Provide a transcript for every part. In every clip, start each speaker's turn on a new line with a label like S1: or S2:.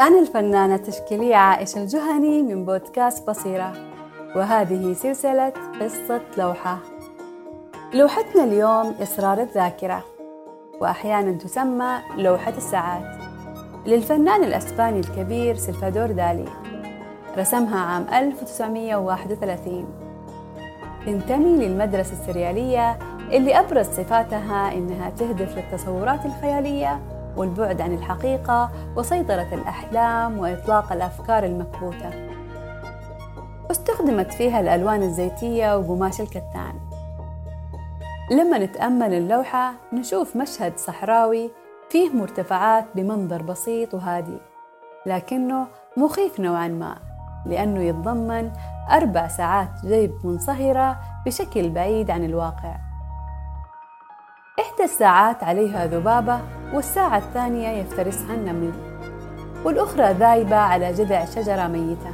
S1: أنا الفنانة التشكيلية عائشة الجهني من بودكاست بصيرة وهذه سلسلة قصة لوحة. لوحتنا اليوم إصرار الذاكرة وأحيانا تسمى لوحة الساعات. للفنان الأسباني الكبير سلفادور دالي رسمها عام 1931 تنتمي للمدرسة السريالية اللي أبرز صفاتها إنها تهدف للتصورات الخيالية والبعد عن الحقيقة وسيطرة الأحلام وإطلاق الأفكار المكبوتة. استخدمت فيها الألوان الزيتية وقماش الكتان. لما نتأمل اللوحة نشوف مشهد صحراوي فيه مرتفعات بمنظر بسيط وهادي لكنه مخيف نوعا ما لأنه يتضمن أربع ساعات جيب منصهرة بشكل بعيد عن الواقع. إحدى الساعات عليها ذبابة والساعة الثانية يفترسها النمل والأخرى ذايبة على جذع شجرة ميتة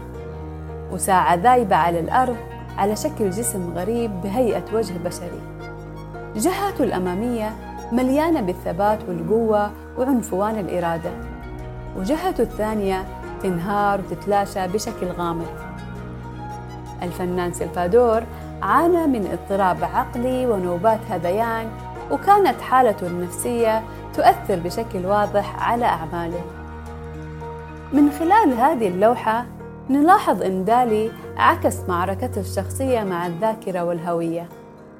S1: وساعة ذايبة على الأرض على شكل جسم غريب بهيئة وجه بشري. جهته الأمامية مليانة بالثبات والقوة وعنفوان الإرادة وجهته الثانية تنهار وتتلاشى بشكل غامض. الفنان سلفادور عانى من اضطراب عقلي ونوبات هذيان وكانت حالته النفسية تؤثر بشكل واضح على أعماله. من خلال هذه اللوحة نلاحظ أن دالي عكس معركته الشخصية مع الذاكرة والهوية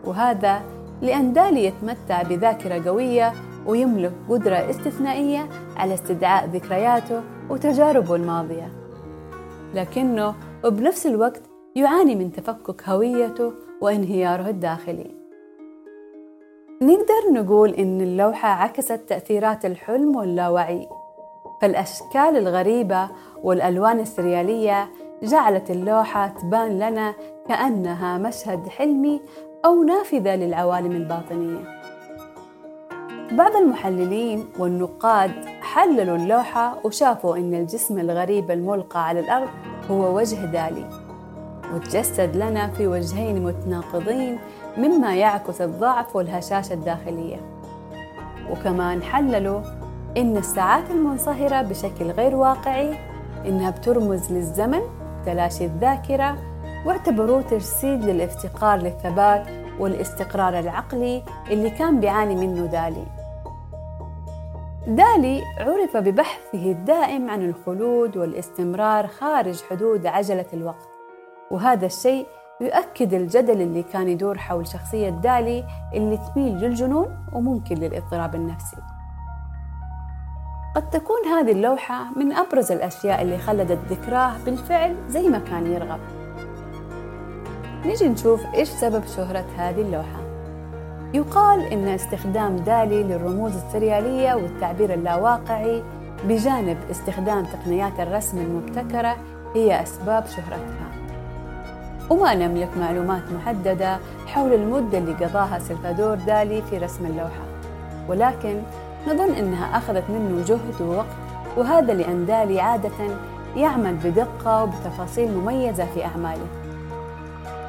S1: وهذا لأن دالي يتمتع بذاكرة قوية ويملك قدرة استثنائية على استدعاء ذكرياته وتجاربه الماضية. لكنه وبنفس الوقت يعاني من تفكك هويته وانهياره الداخلي. نقدر نقول إن اللوحة عكست تأثيرات الحلم واللاوعي فالأشكال الغريبة والألوان السريالية جعلت اللوحة تبان لنا كأنها مشهد حلمي أو نافذة للعوالم الباطنية. بعض المحللين والنقاد حللوا اللوحة وشافوا إن الجسم الغريب الملقى على الأرض هو وجه دالي وتجسد لنا في وجهين متناقضين مما يعكس الضعف والهشاشة الداخلية. وكمان حللوا إن الساعات المنصهرة بشكل غير واقعي إنها بترمز للزمن تلاشي الذاكرة واعتبروه تجسيد للافتقار للثبات والاستقرار العقلي اللي كان بيعاني منه دالي. دالي عرف ببحثه الدائم عن الخلود والاستمرار خارج حدود عجلة الوقت وهذا الشيء يؤكد الجدل اللي كان يدور حول شخصية دالي اللي تميل للجنون وممكن للاضطراب النفسي. قد تكون هذه اللوحة من أبرز الأشياء اللي خلدت ذكراه بالفعل زي ما كان يرغب. نيجي نشوف إيش سبب شهرة هذه اللوحة. يقال إن استخدام دالي للرموز السريالية والتعبير اللاواقعي بجانب استخدام تقنيات الرسم المبتكرة هي أسباب شهرتها. وما نملك معلومات محددة حول المدة اللي قضاها سلفادور دالي في رسم اللوحة. ولكن نظن أنها أخذت منه جهد ووقت وهذا لأن دالي عادة يعمل بدقة وبتفاصيل مميزة في أعماله.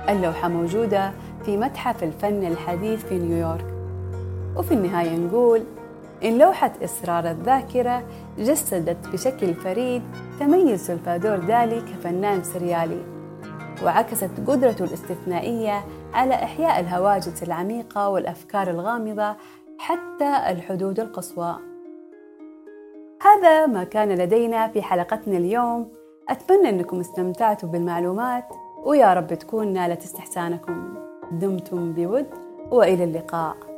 S1: اللوحة موجودة في متحف الفن الحديث في نيويورك. وفي النهاية نقول إن لوحة إسرار الذاكرة جسدت بشكل فريد تميز سلفادور دالي كفنان سريالي. وعكست قدرته الاستثنائية على إحياء الهواجس العميقة والأفكار الغامضة حتى الحدود القصوى. هذا ما كان لدينا في حلقتنا اليوم، أتمنى أنكم استمتعتوا بالمعلومات ويا رب تكون نالت استحسانكم. دمتم بود وإلى اللقاء.